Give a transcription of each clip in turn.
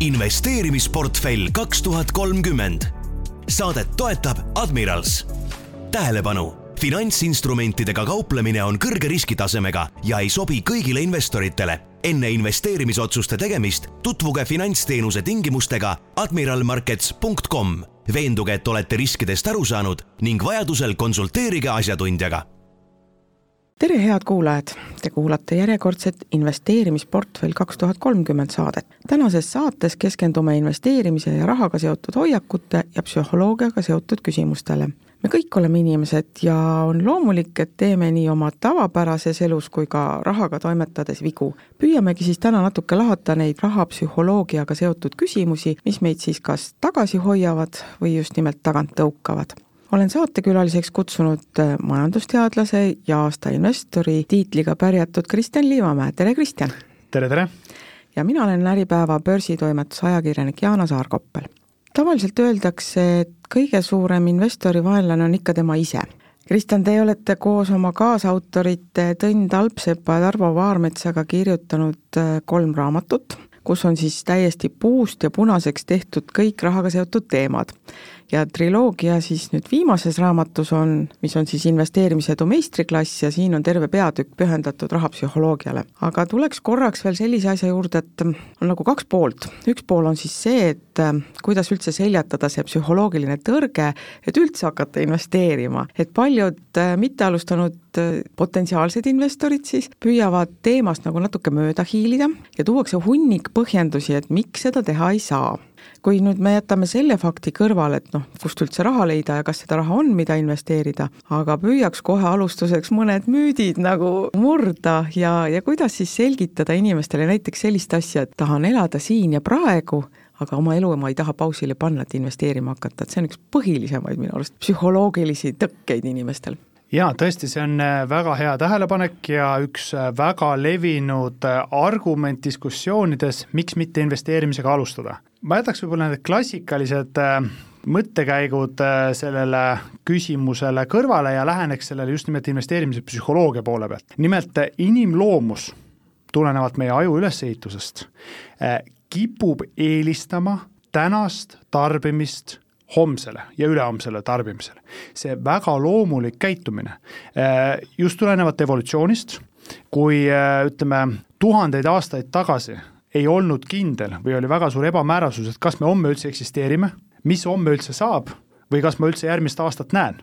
investeerimisportfell kaks tuhat kolmkümmend. saadet toetab Admirals. tähelepanu, finantsinstrumentidega kauplemine on kõrge riskitasemega ja ei sobi kõigile investoritele. enne investeerimisotsuste tegemist tutvuge finantsteenuse tingimustega admiralmarkets.com. veenduge, et olete riskidest aru saanud ning vajadusel konsulteerige asjatundjaga tere, head kuulajad! Te kuulate järjekordset investeerimisportfell kaks tuhat kolmkümmend saadet. tänases saates keskendume investeerimise ja rahaga seotud hoiakute ja psühholoogiaga seotud küsimustele. me kõik oleme inimesed ja on loomulik, et teeme nii oma tavapärases elus kui ka rahaga toimetades vigu. püüamegi siis täna natuke lahata neid rahapsühholoogiaga seotud küsimusi, mis meid siis kas tagasi hoiavad või just nimelt tagant tõukavad olen saatekülaliseks kutsunud äh, majandusteadlase ja aasta investori tiitliga pärjatud Kristjan Liivamäe, tere Kristjan! tere, tere! ja mina olen Äripäeva börsitoimetuse ajakirjanik Jaana Saarkoppel. tavaliselt öeldakse, et kõige suurem investori vaenlane on ikka tema ise. Kristjan, te olete koos oma kaasautorite Tõnn Talpsepa ja Tarvo Vaarmetsaga kirjutanud äh, kolm raamatut, kus on siis täiesti puust ja punaseks tehtud kõik rahaga seotud teemad ja triloogia siis nüüd viimases raamatus on, mis on siis investeerimisedu meistriklass ja siin on terve peatükk pühendatud rahapsühholoogiale. aga tuleks korraks veel sellise asja juurde, et on nagu kaks poolt, üks pool on siis see, et äh, kuidas üldse seljatada see psühholoogiline tõrge, et üldse hakata investeerima, et paljud äh, mittealustanud äh, potentsiaalsed investorid siis püüavad teemast nagu natuke mööda hiilida ja tuuakse hunnik põhjendusi, et miks seda teha ei saa kui nüüd me jätame selle fakti kõrvale, et noh, kust üldse raha leida ja kas seda raha on, mida investeerida, aga püüaks kohe alustuseks mõned müüdid nagu murda ja, ja kuidas siis selgitada inimestele näiteks sellist asja, et tahan elada siin ja praegu, aga oma elu ma ei taha pausile panna, et investeerima hakata, et see on üks põhilisemaid minu arust psühholoogilisi tõkkeid inimestel jaa, tõesti, see on äh, väga hea tähelepanek ja üks äh, väga levinud äh, argument diskussioonides, miks mitte investeerimisega alustada ma jätaks võib-olla need klassikalised mõttekäigud sellele küsimusele kõrvale ja läheneks sellele just nimelt investeerimise psühholoogia poole pealt. nimelt inimloomus, tulenevalt meie aju ülesehitusest, kipub eelistama tänast tarbimist homsele ja ülehomsele tarbimisele. see väga loomulik käitumine just tulenevalt evolutsioonist, kui ütleme, tuhandeid aastaid tagasi ei olnud kindel või oli väga suur ebamäärasus, et kas me homme üldse eksisteerime, mis homme üldse saab või kas ma üldse järgmist aastat näen,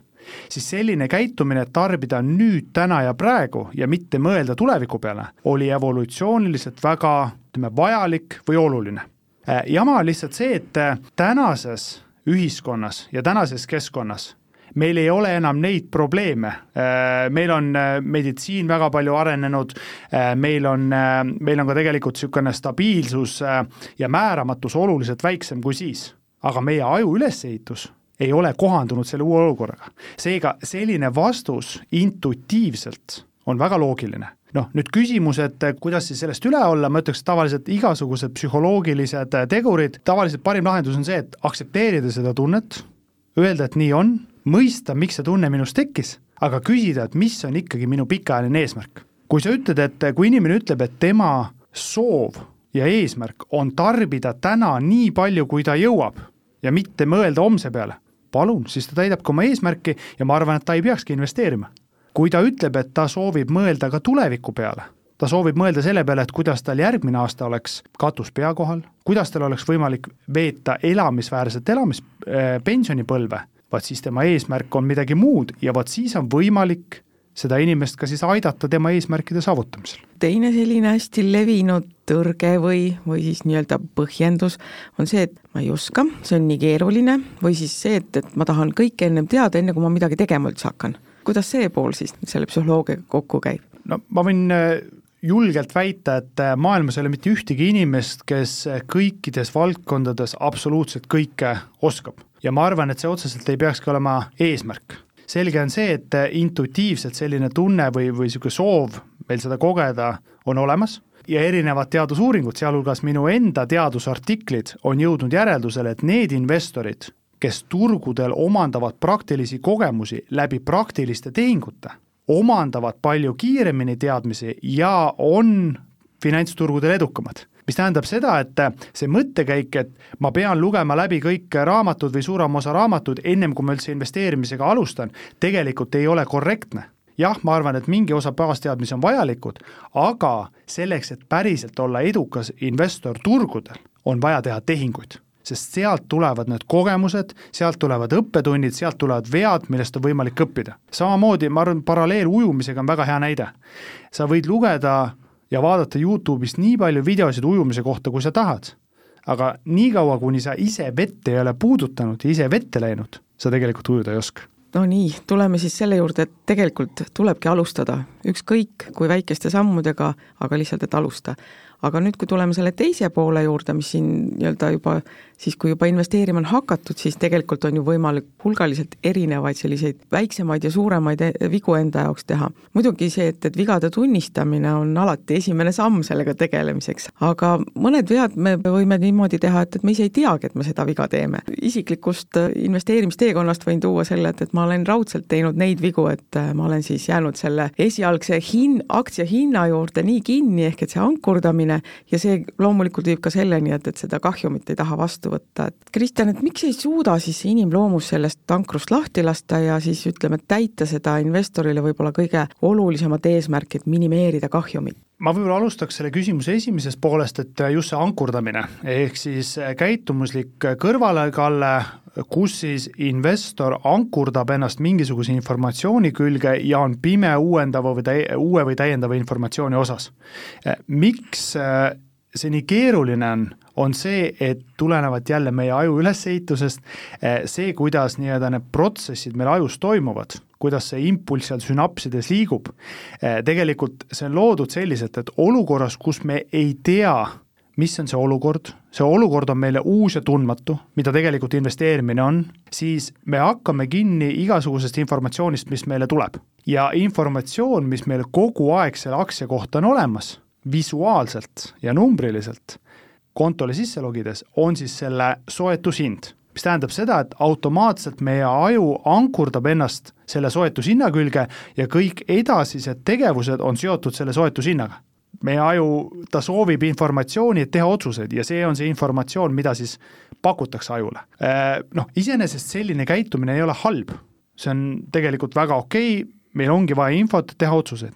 siis selline käitumine, et tarbida nüüd, täna ja praegu ja mitte mõelda tuleviku peale, oli evolutsiooniliselt väga ütleme, vajalik või oluline. Äh, jama on lihtsalt see, et äh, tänases ühiskonnas ja tänases keskkonnas meil ei ole enam neid probleeme, äh, meil on äh, meditsiin väga palju arenenud, äh, meil on, meil on ka tegelikult niisugune stabiilsus ja määramatus oluliselt väiksem kui siis. aga meie aju ülesehitus ei ole kohandunud selle uue olukorraga. seega selline vastus intuitiivselt on väga loogiline noh, nüüd küsimus, et kuidas siis sellest üle olla, ma ütleks, tavaliselt igasugused psühholoogilised tegurid, tavaliselt parim lahendus on see, et aktsepteerida seda tunnet, öelda, et nii on, mõista, miks see tunne minus tekkis, aga küsida, et mis on ikkagi minu pikaajaline eesmärk. kui sa ütled, et kui inimene ütleb, et tema soov ja eesmärk on tarbida täna nii palju, kui ta jõuab ja mitte mõelda homse peale, palun, siis ta täidab ka oma eesmärki ja ma arvan, et ta ei peakski investeerima. Kui ta ütleb, et ta soovib mõelda ka tuleviku peale, ta soovib mõelda selle peale, et kuidas tal järgmine aasta oleks katus pea kohal, kuidas tal oleks võimalik veeta elamisväärset elamis äh,, pensionipõlve vaat siis tema eesmärk on midagi muud ja vot siis on võimalik seda inimest ka siis aidata tema eesmärkide saavutamisel. teine selline hästi levinud tõrge või, või siis nii-öelda põhjendus on see, et ma ei oska, see on nii keeruline, või siis see, et, et ma tahan kõike ennem teada, enne kui ma midagi tegema üldse hakkan. Kuidas see pool siis selle psühholoogiaga kokku käib? no ma võin äh, julgelt väita, et äh, maailmas ei ole mitte ühtegi inimest, kes äh, kõikides valdkondades absoluutselt kõike oskab ja ma arvan, et see otseselt ei peakski olema eesmärk. selge on see, et intuitiivselt selline tunne või, või niisugune soov meil seda kogeda on olemas ja erinevad teadusuuringud, sealhulgas minu enda teadusartiklid, on jõudnud järeldusele, et need investorid, kes turgudel omandavad praktilisi kogemusi läbi praktiliste tehingute, omandavad palju kiiremini teadmisi ja on finantsturgudel edukamad. Mis tähendab seda, et see mõttekäik, et ma pean lugema läbi kõik raamatud või suurem osa raamatud, ennem kui ma üldse investeerimisega alustan, tegelikult ei ole korrektne. Jah, ma arvan, et mingi osa baasteadmisi on vajalikud, aga selleks, et päriselt olla edukas investor turgudel, on vaja teha tehinguid sest sealt tulevad need kogemused, sealt tulevad õppetunnid, sealt tulevad vead, millest on võimalik õppida. samamoodi ma arvan, paralleel ujumisega on väga hea näide. sa võid lugeda ja vaadata Youtube'ist nii palju videosid ujumise kohta, kui sa tahad, aga niikaua, kuni sa ise vett ei ole puudutanud ja ise vette läinud, sa tegelikult ujuda ei oska no nii, tuleme siis selle juurde, et tegelikult tulebki alustada, ükskõik kui väikeste sammudega, aga lihtsalt, et alusta aga nüüd, kui tuleme selle teise poole juurde, mis siin nii-öelda juba siis, kui juba investeerima on hakatud, siis tegelikult on ju võimalik hulgaliselt erinevaid selliseid väiksemaid ja suuremaid e-, vigu enda jaoks teha. muidugi see, et, et vigade tunnistamine on alati esimene samm sellega tegelemiseks, aga mõned vead me võime niimoodi teha, et, et me ise ei teagi, et me seda viga teeme. isiklikust investeerimisteekonnast võin tuua selle, et, et ma olen raudselt teinud neid vigu, et ma olen siis jäänud selle esialgse hin-, aktsia hinna juurde nii kinni, ehk et see ankurdamine kahjumine ja see loomulikult viib ka selleni, et, et seda kahjumit ei taha vastu võtta, et Kristjan, et miks ei suuda siis inimloomus sellest ankrust lahti lasta ja siis ütleme, täita seda investorile võib-olla kõige olulisemat eesmärki, et minimeerida kahjumit? Ma võib-olla alustaks selle küsimuse esimesest poolest, et just see ankurdamine, ehk siis käitumuslik kõrvalekalle, kus siis investor ankurdab ennast mingisuguse informatsiooni külge ja on pime uuendava või täi-, uue või täiendava informatsiooni osas. miks see nii keeruline on, on see, et tulenevalt jälle meie aju ülesehitusest, see, kuidas nii-öelda need protsessid meil ajus toimuvad, kuidas see impulss seal sünapsides liigub, tegelikult see on loodud selliselt, et olukorras, kus me ei tea, mis on see olukord, see olukord on meile uus ja tundmatu, mida tegelikult investeerimine on, siis me hakkame kinni igasugusest informatsioonist, mis meile tuleb. ja informatsioon, mis meil kogu aeg selle aktsia kohta on olemas, visuaalselt ja numbriliselt, kontole sisse logides, on siis selle soetushind mis tähendab seda, et automaatselt meie aju ankurdab ennast selle soetushinna külge ja kõik edasised tegevused on seotud selle soetushinnaga meie aju, ta soovib informatsiooni, et teha otsuseid ja see on see informatsioon, mida siis pakutakse ajule. Äh, noh, iseenesest selline käitumine ei ole halb, see on tegelikult väga okei okay,, meil ongi vaja infot, teha otsuseid.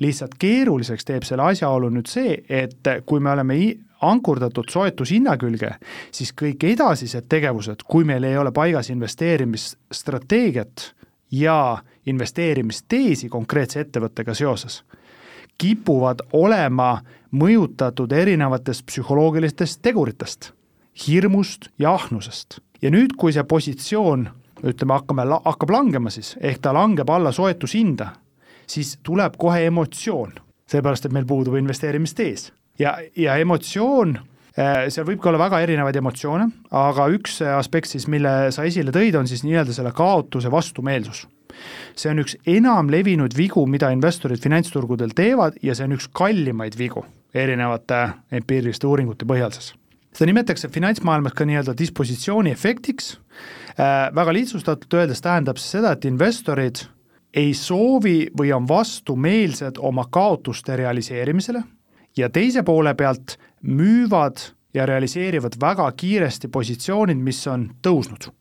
lihtsalt keeruliseks teeb selle asjaolu nüüd see, et kui me oleme ankurdatud soetushinna külge, siis kõik edasised tegevused, kui meil ei ole paigas investeerimisstrateegiat ja investeerimisteesi konkreetse ettevõttega seoses kipuvad olema mõjutatud erinevatest psühholoogilistest teguritest, hirmust ja ahnusest. ja nüüd, kui see positsioon, ütleme, hakkame, hakkab langema siis, ehk ta langeb alla soetushinda, siis tuleb kohe emotsioon, seepärast et meil puudub investeerimistees. ja, ja emotsioon äh, seal võib ka olla väga erinevaid emotsioone, aga üks aspekt siis, mille sa esile tõid, on siis nii-öelda selle kaotuse vastumeelsus see on üks enamlevinud vigu, mida investorid finantsturgudel teevad ja see on üks kallimaid vigu erinevate empiiriliste uuringute põhjal siis seda nimetatakse finantsmaailmas ka nii-öelda dispositsiooni efektiks äh,, väga lihtsustatult öeldes tähendab see seda, et investorid ei soovi või on vastumeelsed oma kaotuste realiseerimisele ja teise poole pealt müüvad ja realiseerivad väga kiiresti positsioonid, mis on tõusnud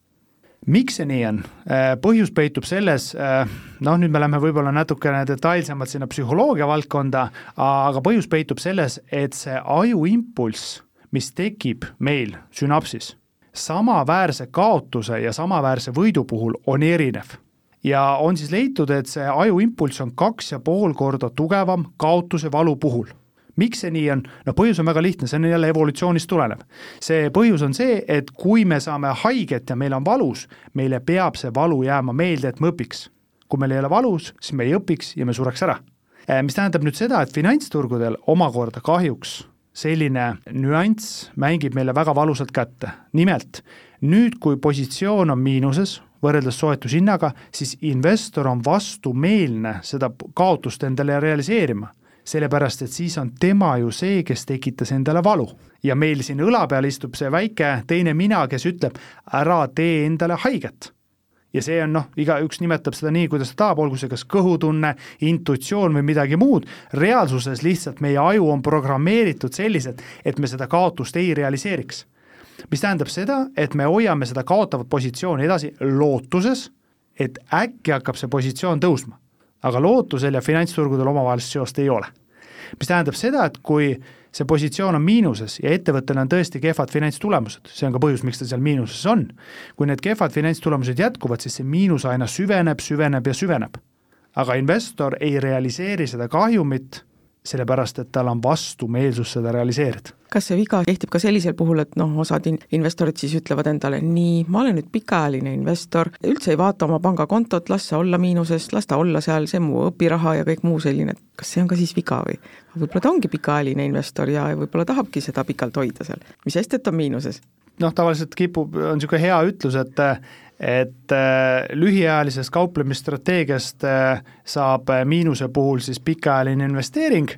miks see nii on? Äh, põhjus peitub selles, äh, noh, nüüd me läheme võib-olla natukene detailsemalt sinna psühholoogia valdkonda, aga põhjus peitub selles, et see ajuimpulss, mis tekib meil sünapsis, samaväärse kaotuse ja samaväärse võidu puhul on erinev. ja on siis leitud, et see ajuimpulss on kaks ja pool korda tugevam kaotuse valu puhul miks see nii on, no põhjus on väga lihtne, see on jälle evolutsioonist tulenev. see põhjus on see, et kui me saame haiget ja meil on valus, meile peab see valu jääma meelde, et me õpiks. kui meil ei ole valus, siis me ei õpiks ja me sureks ära. Eh, mis tähendab nüüd seda, et finantsturgudel omakorda kahjuks selline nüanss mängib meile väga valusalt kätte, nimelt nüüd, kui positsioon on miinuses, võrreldes soetushinnaga, siis investor on vastumeelne seda kaotust endale realiseerima sellepärast et siis on tema ju see, kes tekitas endale valu. ja meil siin õla peal istub see väike teine mina, kes ütleb, ära tee endale haiget. Ja see on noh, igaüks nimetab seda nii, kuidas ta tahab, olgu see kas kõhutunne, intuitsioon või midagi muud, reaalsuses lihtsalt meie aju on programmeeritud selliselt, et me seda kaotust ei realiseeriks. mis tähendab seda, et me hoiame seda kaotavat positsiooni edasi lootuses, et äkki hakkab see positsioon tõusma. aga lootusel ja finantsturgudel omavahelist seost ei ole. mis tähendab seda, et kui see positsioon on miinuses ja ettevõttel on tõesti kehvad finantstulemused, see on ka põhjus, miks ta seal miinuses on. kui need kehvad finantstulemused jätkuvad, siis see miinus aina süveneb, süveneb ja süveneb. aga investor ei realiseeri seda kahjumit sellepärast, et tal on vastumeelsus seda realiseerida. kas see viga kehtib ka sellisel puhul, et noh, osad investorid siis ütlevad endale, nii, ma olen nüüd pikaajaline investor, üldse ei vaata oma pangakontot, las see olla miinuses, las ta olla seal, see mu õpiraha ja kõik muu selline, kas see on ka siis viga või? võib-olla ta ongi pikaajaline investor ja võib-olla tahabki seda pikalt hoida seal, mis sest, et on miinuses noh, tavaliselt kipub, on niisugune hea ütlus, et et äh, lühiajalisest kauplemisstrateegiast äh, saab äh, miinuse puhul siis pikaajaline investeering,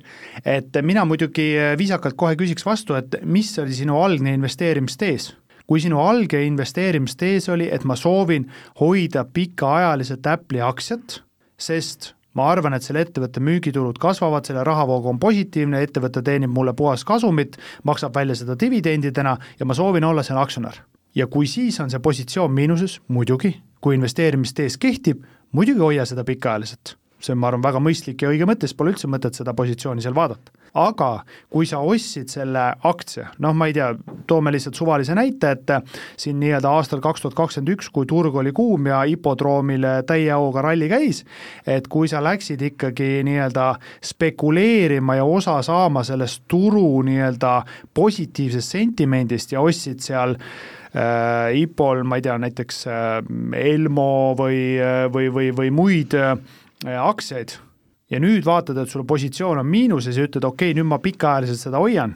et mina muidugi viisakalt kohe küsiks vastu, et mis oli sinu algne investeerimistees? kui sinu alge investeerimistees oli, et ma soovin hoida pikaajaliselt Apple'i aktsiat, sest ma arvan, et selle ettevõtte müügitulud kasvavad, selle rahavoog on positiivne, ettevõte teenib mulle puhas kasumit, maksab välja seda dividendidena ja ma soovin olla seal aktsionär ja kui siis on see positsioon miinuses, muidugi, kui investeerimistees kehtib, muidugi hoia seda pikaajaliselt. see on, ma arvan, väga mõistlik ja õige mõte, siis pole üldse mõtet seda positsiooni seal vaadata. aga kui sa ostsid selle aktsia, noh, ma ei tea, toome lihtsalt suvalise näite, et siin nii-öelda aastal kaks tuhat kakskümmend üks, kui turg oli kuum ja hipodroomil täie hooga ralli käis, et kui sa läksid ikkagi nii-öelda spekuleerima ja osa saama sellest turu nii-öelda positiivsest sentimendist ja ostsid seal IPO-l, ma ei tea, näiteks äh, Elmo või, äh, või, või, või muid äh, aktsiaid ja nüüd vaatad, et sul positsioon on miinuses ja ütled, okei okay,, nüüd ma pikaajaliselt seda hoian,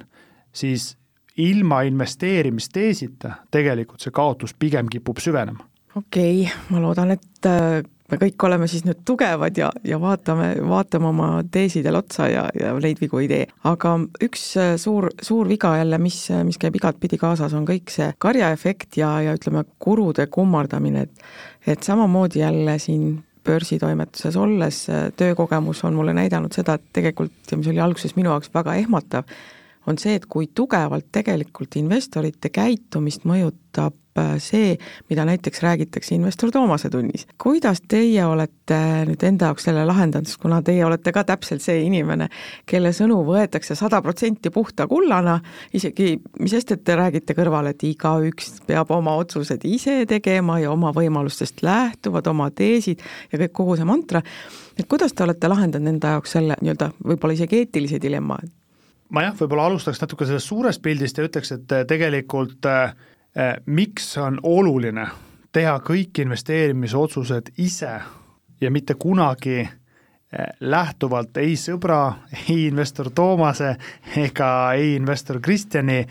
siis ilma investeerimisteesita tegelikult see kaotus pigem kipub süvenema. okei okay,, ma loodan, et äh, me kõik oleme siis nüüd tugevad ja, ja vaatame, vaatame oma teesidele otsa ja, ja neid vigu ei tee. aga üks äh, suur, suur viga jälle, mis, mis käib igatpidi kaasas, on kõik see karjaefekt ja, ja ütleme, kurude kummardamine, et et samamoodi jälle siin börsitoimetuses olles äh, töökogemus on mulle näidanud seda, et tegelikult mis oli alguses minu jaoks väga ehmatav, on see, et kui tugevalt tegelikult investorite käitumist mõjutab äh, see, mida näiteks räägitakse investor Toomase tunnis. kuidas teie olete nüüd enda jaoks selle lahendanud, sest kuna teie olete ka täpselt see inimene, kelle sõnu võetakse sada protsenti puhta kullana, isegi mis sest, et te räägite kõrvale, et igaüks peab oma otsused ise tegema ja oma võimalustest lähtuvad oma teesid ja kõik, kogu see mantra, et kuidas te olete lahendanud enda jaoks selle nii-öelda võib-olla isegi eetilise dilemma, et ma jah, võib-olla alustaks natuke sellest suurest pildist ja ütleks, et äh, tegelikult äh, miks on oluline teha kõik investeerimisotsused ise ja mitte kunagi äh, lähtuvalt ei sõbra, ei investor Toomase ega ei investor Kristjani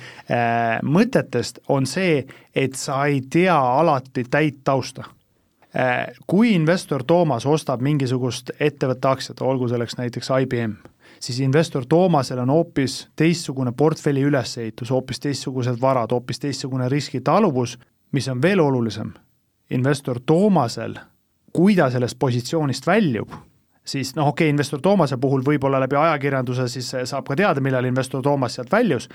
mõtetest, on see, et sa ei tea alati täit tausta. Kui investor Toomas ostab mingisugust ettevõtte aktsiat, olgu selleks näiteks IBM siis investor Toomasel on hoopis teistsugune portfelli ülesehitus, hoopis teistsugused varad, hoopis teistsugune riskitaluvus, mis on veel olulisem, investor Toomasel, kui ta sellest positsioonist väljub, siis noh, okei okay,, investor Toomase puhul võib-olla läbi ajakirjanduse siis saab ka teada, millal investor Toomas sealt väljus,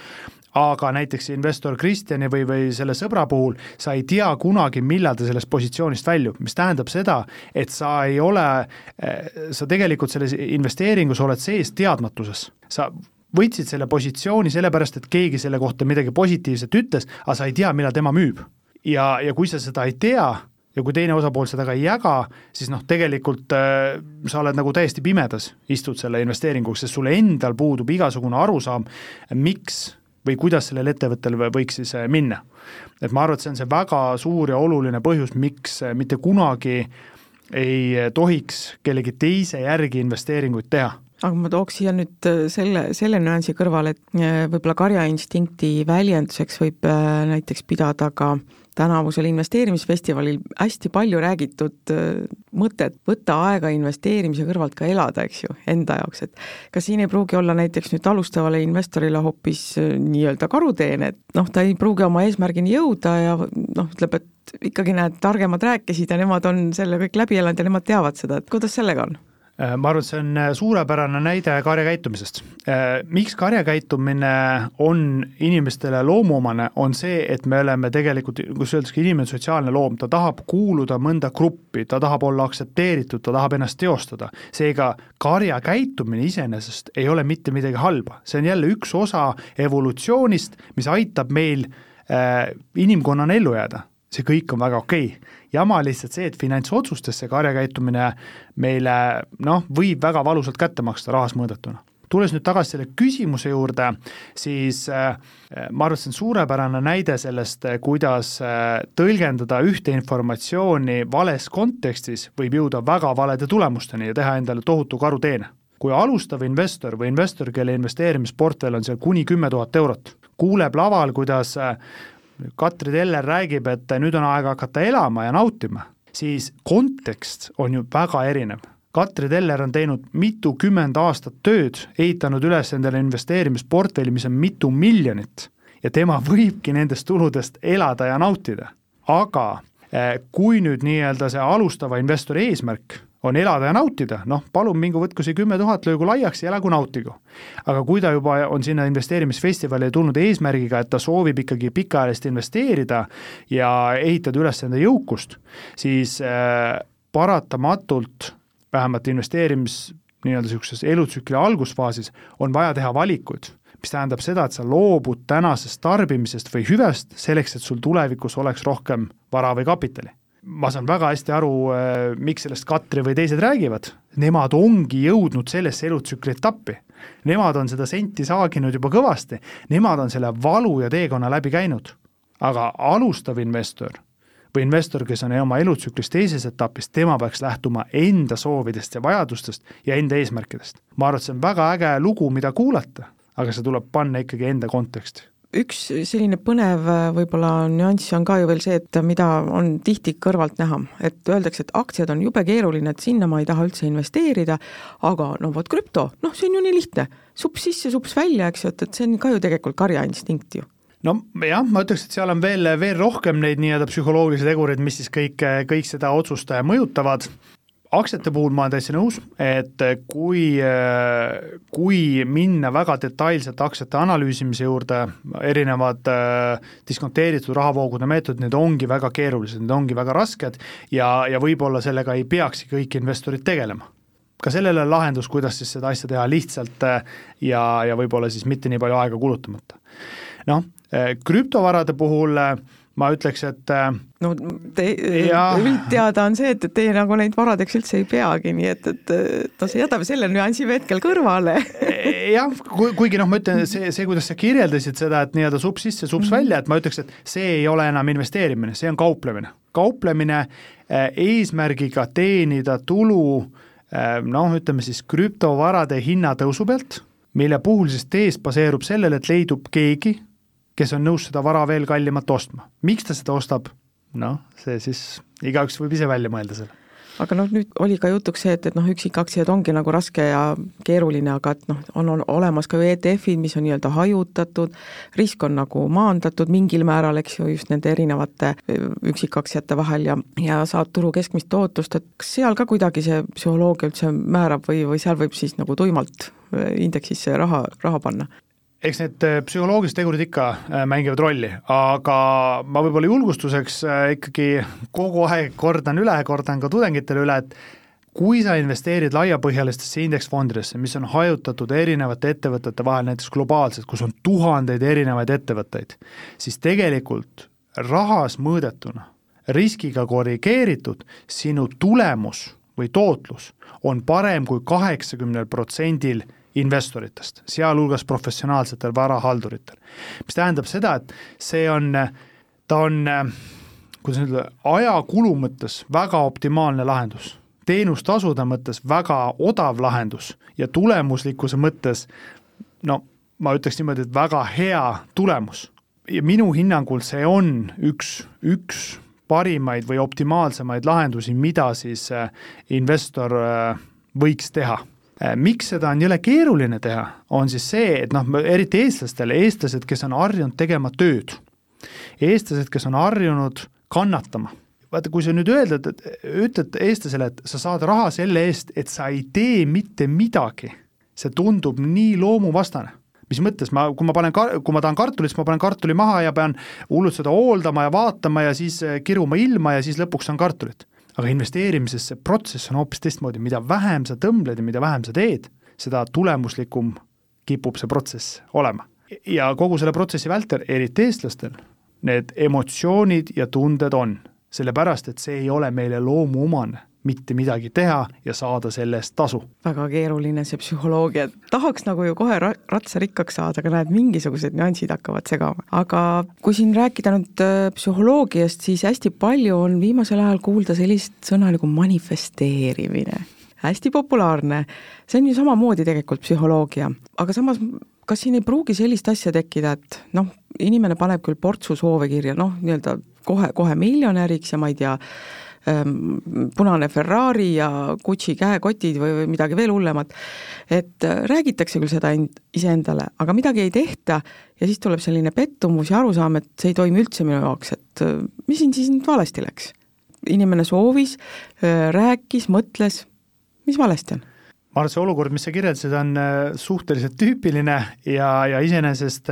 aga näiteks investor Kristjani või, või selle sõbra puhul sa ei tea kunagi, millal ta sellest positsioonist väljub, mis tähendab seda, et sa ei ole, sa tegelikult selles investeeringus oled sees teadmatuses, sa võtsid selle positsiooni sellepärast, et keegi selle kohta midagi positiivset ütles, aga sa ei tea, millal tema müüb. ja, ja kui sa seda ei tea, ja kui teine osapool seda ka ei jaga, siis noh, tegelikult äh, sa oled nagu täiesti pimedas, istud selle investeeringuga, sest sul endal puudub igasugune arusaam, miks või kuidas sellel ettevõttel võiks siis äh, minna. et ma arvan, et see on see väga suur ja oluline põhjus, miks äh, mitte kunagi ei tohiks kellegi teise järgi investeeringuid teha aga ma tooks siia nüüd äh, selle, selle nüansi kõrvale, et äh, võib-olla karjainstinkti väljenduseks võib äh, näiteks pidada ka tänavusel investeerimisfestivalil hästi palju räägitud mõtet võtta aega investeerimise kõrvalt ka elada, eks ju, enda jaoks, et kas siin ei pruugi olla näiteks nüüd alustavale investorile hoopis nii-öelda karuteene, et noh, ta ei pruugi oma eesmärgini jõuda ja noh, ütleb, et ikkagi näed, targemad rääkisid ja nemad on selle kõik läbi elanud ja nemad teavad seda, et kuidas sellega on? Äh, ma arvan, et see on äh, suurepärane näide karjakäitumisest. Äh, miks karjakäitumine on inimestele loomuomane, on see, et me oleme tegelikult, kus öeldakse, inimene on sotsiaalne loom, ta tahab kuuluda mõnda gruppi, ta tahab olla aktsepteeritud, ta tahab ennast teostada. seega karjakäitumine iseenesest ei ole mitte midagi halba, see on jälle üks osa evolutsioonist, mis aitab meil inimkonnana ellu jääda see kõik on väga okei okay.. jama lihtsalt see, et finantsotsustes see karjakäitumine meile noh, võib väga valusalt kätte maksta rahas mõõdetuna tulles nüüd tagasi selle küsimuse juurde, siis äh, ma arvan, et see on suurepärane näide sellest, äh, kuidas äh, tõlgendada ühte informatsiooni vales kontekstis võib jõuda väga valede tulemusteni ja teha endale tohutu karuteene. kui alustav investor või investor, kelle investeerimisportfell on seal kuni kümme tuhat eurot, kuuleb laval, kuidas Katri Teller räägib, et nüüd on aeg hakata elama ja nautima, siis kontekst on ju väga erinev. Katri Teller on teinud mitukümmend aastat tööd, ehitanud üles endale investeerimisportfelli, mis on mitu miljonit ja tema võibki nendest tuludest elada ja nautida. aga eh, kui nüüd nii-öelda see alustava investori eesmärk on elada ja nautida, noh, palun mingu võtku see kümme tuhat, löögu laiaks ja elagu nautigu. aga kui ta juba on sinna investeerimisfestivali tulnud eesmärgiga, et ta soovib ikkagi pikaajalist investeerida ja ehitada üles enda jõukust, siis äh, paratamatult vähemalt investeerimis nii-öelda niisuguses elutsükli algusfaasis on vaja teha valikuid, mis tähendab seda, et sa loobud tänasest tarbimisest või hüvest selleks, et sul tulevikus oleks rohkem vara või kapitali ma saan väga hästi aru, äh, miks sellest Katri või teised räägivad, nemad ongi jõudnud sellesse elutsükli etappi. Nemad on seda senti saaginud juba kõvasti, nemad on selle valu ja teekonna läbi käinud. aga alustav investor või investor, kes on oma elutsüklis teises etapis, tema peaks lähtuma enda soovidest ja vajadustest ja enda eesmärkidest. ma arvan, et see on väga äge lugu, mida kuulata, aga see tuleb panna ikkagi enda konteksti üks selline põnev äh, võib-olla nüanss on ka ju veel see, et mida on tihti kõrvalt näha, et öeldakse, et aktsiad on jube keeruline, et sinna ma ei taha üldse investeerida, aga no vot krüpto, noh, see on ju nii lihtne, sups sisse, sups välja, eks ju, et, et see on ka ju tegelikult karjainstinkt ju. No jah, ma ütleks, et seal on veel, veel rohkem neid nii-öelda psühholoogilisi tegureid, mis siis kõik, kõik seda otsust mõjutavad, aktsiate puhul ma olen täitsa nõus, et kui, kui minna väga detailselt aktsiate analüüsimise juurde, erinevad äh, diskonteeritud rahavoogude meetodid, need ongi väga keerulised, need ongi väga rasked ja, ja võib-olla sellega ei peakski kõik investorid tegelema ka sellele lahendus, kuidas siis seda asja teha lihtsalt äh, ja, ja võib-olla siis mitte nii palju aega kulutamata. noh, äh, krüptovarade puhul äh, ma ütleks, et äh, no te, üldteada on see, et, et teie nagu neid varadeks üldse ei peagi, nii et, et, no see jätame selle nüansi hetkel kõrvale jah, kuigi noh, ma ütlen, see, see, kuidas sa kirjeldasid seda, et nii-öelda sups sisse, sups -hmm. välja, et ma ütleks, et see ei ole enam investeerimine, see on kauplemine. kauplemine äh, eesmärgiga teenida tulu äh, noh, ütleme siis krüptovarade hinnatõusu pealt, mille puhul siis tees baseerub sellele, et leidub keegi, kes on nõus seda vara veel kallimat ostma. miks ta seda ostab? noh, see siis, igaüks võib ise välja mõelda selle aga noh, nüüd oli ka jutuks see, et, et noh, üksikaktsiaid ongi nagu raske ja keeruline, aga et noh, on, on olemas ka ju ETF-id, mis on nii-öelda hajutatud, risk on nagu maandatud mingil määral, eks ju, just nende erinevate üksikaktsiate vahel ja, ja saad turu keskmist tootlust, et kas seal ka kuidagi see psühholoogia üldse määrab või, või seal võib siis nagu tuimalt indeksisse raha, raha panna? Eks need äh, psühholoogilised tegurid ikka äh, mängivad rolli, aga ma võib-olla julgustuseks äh, ikkagi kogu aeg kordan üle, kordan ka tudengitele üle, et kui sa investeerid laiapõhjalistesse indeksfondidesse, mis on hajutatud erinevate ettevõtete vahel, näiteks globaalselt, kus on tuhandeid erinevaid ettevõtteid, siis tegelikult rahas mõõdetuna, riskiga korrigeeritud, sinu tulemus või tootlus on parem kui kaheksakümnel protsendil investoritest, sealhulgas professionaalsetel varahalduritel. mis tähendab seda, et see on, ta on, kuidas nüüd öelda, ajakulu mõttes väga optimaalne lahendus. teenustasude mõttes väga odav lahendus ja tulemuslikkuse mõttes no ma ütleks niimoodi, et väga hea tulemus. ja minu hinnangul see on üks, üks parimaid või optimaalsemaid lahendusi, mida siis äh, investor äh, võiks teha miks seda on jõle keeruline teha, on siis see, et noh, eriti eestlastele, eestlased, kes on harjunud tegema tööd, eestlased, kes on harjunud kannatama. Vaata, kui sa nüüd öeldad, et ütled eestlasele, et sa saad raha selle eest, et sa ei tee mitte midagi, see tundub nii loomuvastane. Mis mõttes? Ma, kui ma panen, kui ma tahan kartulit, siis ma panen kartuli maha ja pean hullult seda hooldama ja vaatama ja siis eh, kiruma ilma ja siis lõpuks saan kartulit. Aga investeerimises see protsess on hoopis teistmoodi, mida vähem sa tõmbled ja mida vähem sa teed, seda tulemuslikum kipub see protsess olema. ja kogu selle protsessi vältel, eriti eestlastel, need emotsioonid ja tunded on, sellepärast et see ei ole meile loomuomane mitte midagi teha ja saada selle eest tasu. väga keeruline see psühholoogia, tahaks nagu ju kohe ratsa rikkaks saada, aga näed, mingisugused nüansid hakkavad segama. aga kui siin rääkida nüüd äh, psühholoogiast, siis hästi palju on viimasel ajal kuulda sellist sõna nagu manifesteerimine. hästi populaarne, see on ju samamoodi tegelikult psühholoogia, aga samas kas siin ei pruugi sellist asja tekkida, et noh, inimene paneb küll portsu soove kirja, noh, nii-öelda kohe, kohe miljonäriks ja ma ei tea, punane Ferrari ja Gucci käekotid või, või midagi veel hullemat, et äh, räägitakse küll seda end, iseendale, aga midagi ei tehta ja siis tuleb selline pettumus ja arusaam, et see ei toimi üldse minu jaoks, et äh, mis siin siis nüüd valesti läks? inimene soovis, äh, rääkis, mõtles, mis valesti on? ma arvan, et see olukord, mis sa kirjeldasid, on suhteliselt tüüpiline ja, ja iseenesest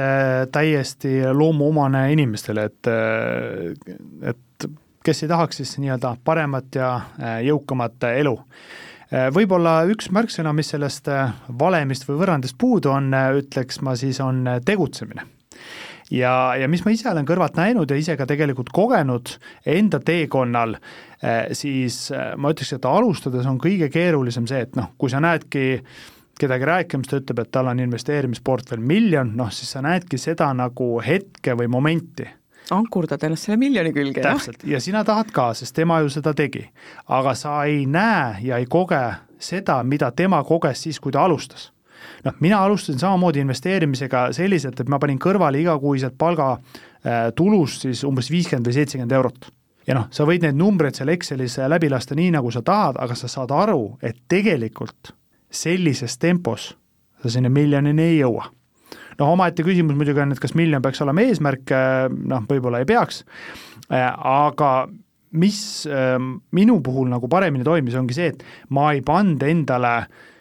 täiesti loomuomane inimestele, et, et kes ei tahaks siis nii-öelda paremat ja äh, jõukamat äh, elu. Äh, võib-olla üks märksõna, mis sellest valemist või võrrandist puudu on, ütleks ma siis, on tegutsemine ja, ja mis ma ise olen kõrvalt näinud ja ise ka tegelikult kogenud enda teekonnal, siis ma ütleks, et alustades on kõige keerulisem see, et noh, kui sa näedki kedagi rääkimas, ta ütleb, et tal on investeerimisportfell miljon, noh siis sa näedki seda nagu hetke või momenti ankurdad ennast selle miljoni külge, täpselt, ja sina tahad ka, sest tema ju seda tegi. aga sa ei näe ja ei koge seda, mida tema koges siis, kui ta alustas. noh, mina alustasin samamoodi investeerimisega selliselt, et ma panin kõrvale igakuiselt palga äh, siis umbes viiskümmend või seitsekümmend eurot ja noh, sa võid neid numbreid seal Excelis äh, läbi lasta nii, nagu sa tahad, aga sa saad aru, et tegelikult sellises tempos sa sinna miljonini ei jõua noh, omaette küsimus muidugi on, et kas miljon peaks olema eesmärk, äh, noh, võib-olla ei peaks, äh, aga mis ähm, minu puhul nagu paremini toimis, ongi see, et ma ei pannud endale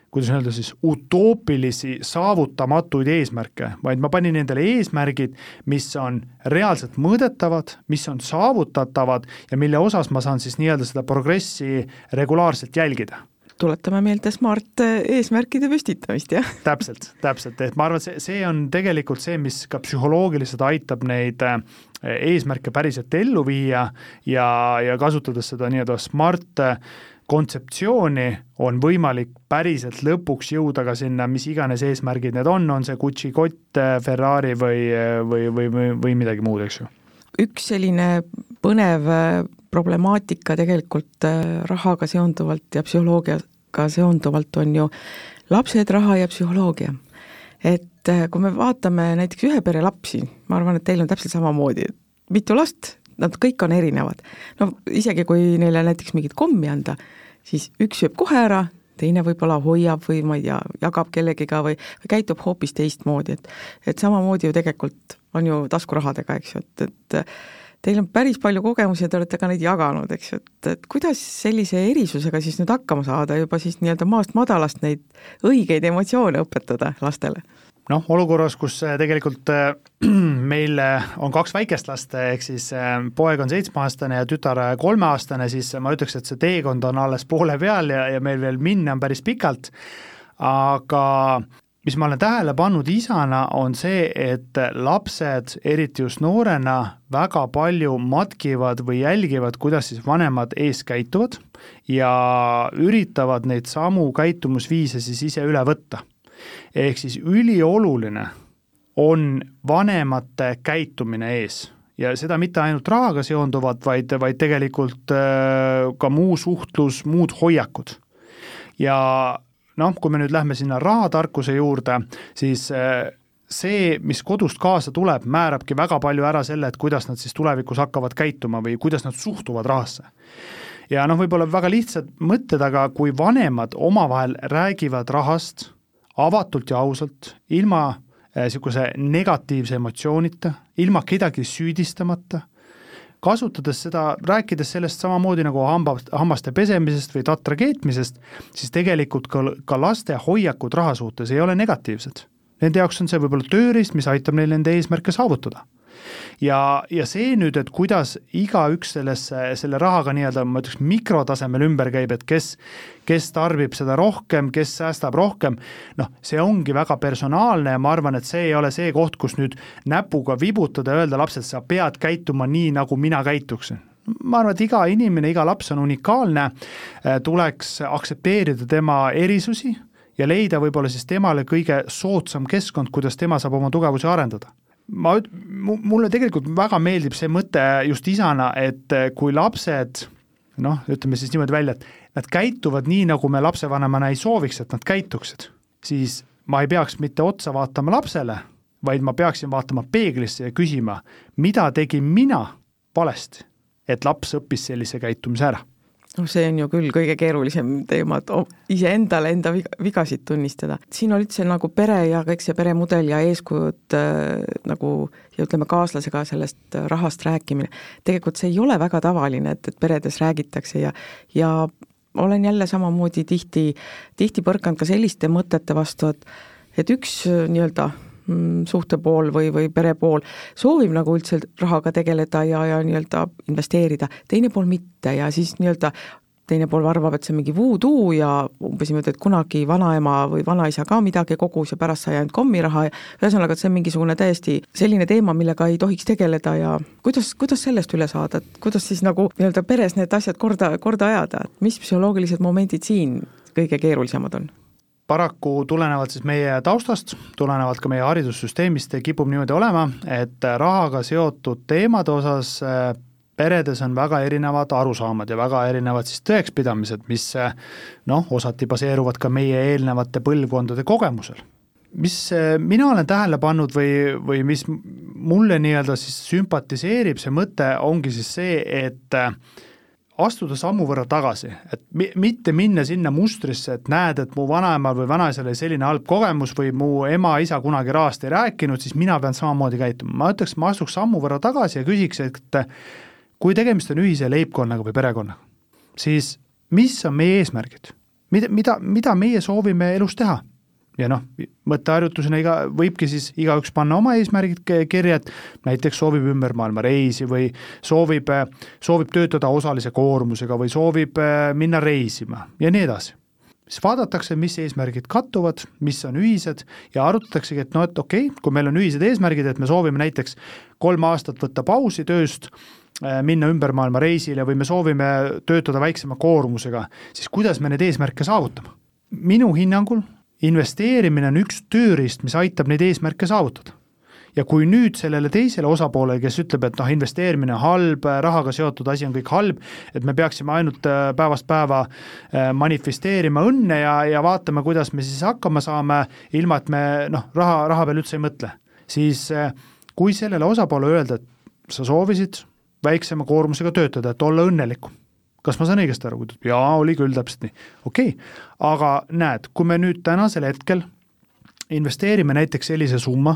kuidas öelda siis, utoopilisi saavutamatuid eesmärke, vaid ma panin endale eesmärgid, mis on reaalselt mõõdetavad, mis on saavutatavad ja mille osas ma saan siis nii-öelda seda progressi regulaarselt jälgida tuletame meelde SMART eesmärkide püstitamist, jah? täpselt, täpselt, et ma arvan, et see, see on tegelikult see, mis ka psühholoogiliselt aitab neid äh, eesmärke päriselt ellu viia ja, ja kasutades seda nii-öelda SMART kontseptsiooni on võimalik päriselt lõpuks jõuda ka sinna, mis iganes eesmärgid need on, on see Gucci kott, Ferrari või, või, või, või, või midagi muud, eks ju. üks selline põnev problemaatika tegelikult äh, rahaga seonduvalt ja psühholoogiaga seonduvalt on ju lapsed, raha ja psühholoogia. et äh, kui me vaatame näiteks ühe pere lapsi, ma arvan, et teil on täpselt samamoodi, mitu last, nad kõik on erinevad. no isegi, kui neile näiteks mingit kommi anda, siis üks sööb kohe ära, teine võib-olla hoiab või ma ei tea, jagab kellegiga või, või käitub hoopis teistmoodi, et et samamoodi ju tegelikult on ju taskurahadega, eks ju, et, et Teil on päris palju kogemusi ja te olete ka neid jaganud, eks ju, et, et kuidas sellise erisusega siis nüüd hakkama saada, juba siis nii-öelda maast madalast neid õigeid emotsioone õpetada lastele? noh, olukorras, kus äh, tegelikult äh, meil äh, on kaks väikest last, ehk siis poeg on seitsmeaastane ja tütar kolmeaastane, siis ma ütleks, et see teekond on alles poole peal ja, ja meil veel minna on päris pikalt, aga mis ma olen tähele pannud isana, on see, et lapsed, eriti just noorena, väga palju matkivad või jälgivad, kuidas siis vanemad ees käituvad ja üritavad neid samu käitumusviise siis ise üle võtta. ehk siis ülioluline on vanemate käitumine ees ja seda mitte ainult rahaga seonduvat, vaid, vaid tegelikult äh, ka muu suhtlus, muud hoiakud. ja noh, kui me nüüd lähme sinna rahatarkuse juurde, siis äh, see, mis kodust kaasa tuleb, määrabki väga palju ära selle, et kuidas nad siis tulevikus hakkavad käituma või kuidas nad suhtuvad rahasse. ja noh, võib-olla väga lihtsad mõtted, aga kui vanemad omavahel räägivad rahast avatult ja ausalt, ilma niisuguse äh, negatiivse emotsioonita, ilma kedagi süüdistamata, kasutades seda, rääkides sellest samamoodi nagu hamba, hammaste pesemisest või tatra keetmisest, siis tegelikult ka, ka laste hoiakud raha suhtes ei ole negatiivsed. Nende jaoks on see võib-olla tööriist, mis aitab neil nende eesmärke saavutada ja, ja see nüüd, et kuidas igaüks sellesse, selle rahaga nii-öelda ma ütleks mikrotasemel ümber käib, et kes, kes tarbib seda rohkem, kes säästab rohkem, noh, see ongi väga personaalne ja ma arvan, et see ei ole see koht, kus nüüd näpuga vibutada öelda lapsele, sa pead käituma nii, nagu mina käituksin. Ma arvan, et iga inimene, iga laps on unikaalne, tuleks aktsepteerida tema erisusi ja leida võib-olla siis temale kõige soodsam keskkond, kuidas tema saab oma tugevusi arendada ma, mulle tegelikult väga meeldib see mõte just isana, et eh, kui lapsed noh, ütleme siis niimoodi välja, et nad käituvad nii, nagu me lapsevanemana ei sooviks, et nad käituksid, siis ma ei peaks mitte otsa vaatama lapsele, vaid ma peaksin vaatama peeglisse ja küsima, mida tegin mina valesti, et laps õppis sellise käitumise ära noh, see on ju küll kõige keerulisem teema, et iseendale enda viga, vigasid tunnistada. siin on üldse nagu pere ja kõik see peremudel ja eeskujud äh, nagu ja ütleme, kaaslasega sellest rahast rääkimine, tegelikult see ei ole väga tavaline, et, et peredes räägitakse ja, ja olen jälle samamoodi tihti, tihti põrkanud ka selliste mõtete vastu, et et üks nii-öelda Mm, suhtepool või, või perepool soovib nagu üldse rahaga tegeleda ja, ja nii-öelda investeerida, teine pool mitte ja siis nii-öelda teine pool arvab, et see on mingi voodoo ja umbes niimoodi, et kunagi vanaema või vanaisa ka midagi kogus ja pärast sai ainult kommiraha ja ühesõnaga, et see on mingisugune täiesti selline teema, millega ei tohiks tegeleda ja kuidas, kuidas sellest üle saada, et kuidas siis nagu nii-öelda peres need asjad korda, korda ajada, et mis psühholoogilised momendid siin kõige keerulisemad on? Paraku tulenevalt siis meie taustast, tulenevalt ka meie haridussüsteemist kipub niimoodi olema, et rahaga seotud teemade osas eh, peredes on väga erinevad arusaamad ja väga erinevad siis tõekspidamised, mis eh, noh, osati baseeruvad ka meie eelnevate põlvkondade kogemusel. mis eh, mina olen tähele pannud või, või mis mulle nii-öelda siis sümpatiseerib, see mõte ongi siis see, et äh, astuda sammu võrra tagasi, et mi-, mitte minna sinna mustrisse, et näed, et mu vanaemal või vanaisal oli selline halb kogemus või mu ema-isa kunagi rahast ei rääkinud, siis mina pean samamoodi käituma, ma ütleks, ma astuks sammu võrra tagasi ja küsiks, et kui tegemist on ühise leibkonnaga või perekonnaga, siis mis on meie eesmärgid? mida, mida, mida meie soovime elus teha? Ja noh, mõtteharjutusena iga, võibki siis igaüks panna oma eesmärgid kirja, et näiteks soovib ümber maailma reisi või soovib, soovib töötada osalise koormusega või soovib äh, minna reisima ja nii edasi. siis vaadatakse, mis eesmärgid kattuvad, mis on ühised ja arutataksegi, et noh, et okei okay,, kui meil on ühised eesmärgid, et me soovime näiteks kolm aastat võtta pausi tööst, äh, minna ümber maailma reisile või me soovime töötada väiksema koormusega, siis kuidas me neid eesmärke saavutame? minu hinnangul investeerimine on üks tööriist, mis aitab neid eesmärke saavutada. ja kui nüüd sellele teisele osapoolele, kes ütleb, et noh, investeerimine on halb, rahaga seotud asi on kõik halb, et me peaksime ainult äh, päevast päeva äh, manifesteerima õnne ja, ja vaatame, kuidas me siis hakkama saame, ilma et me noh, raha, raha peale üldse ei mõtle, siis äh, kui sellele osapoole öelda, et sa soovisid väiksema koormusega töötada, et olla õnnelikum kas ma saan õigesti aru, kui ta ütleb jaa, oli küll täpselt nii, okei okay., aga näed, kui me nüüd tänasel hetkel investeerime näiteks sellise summa,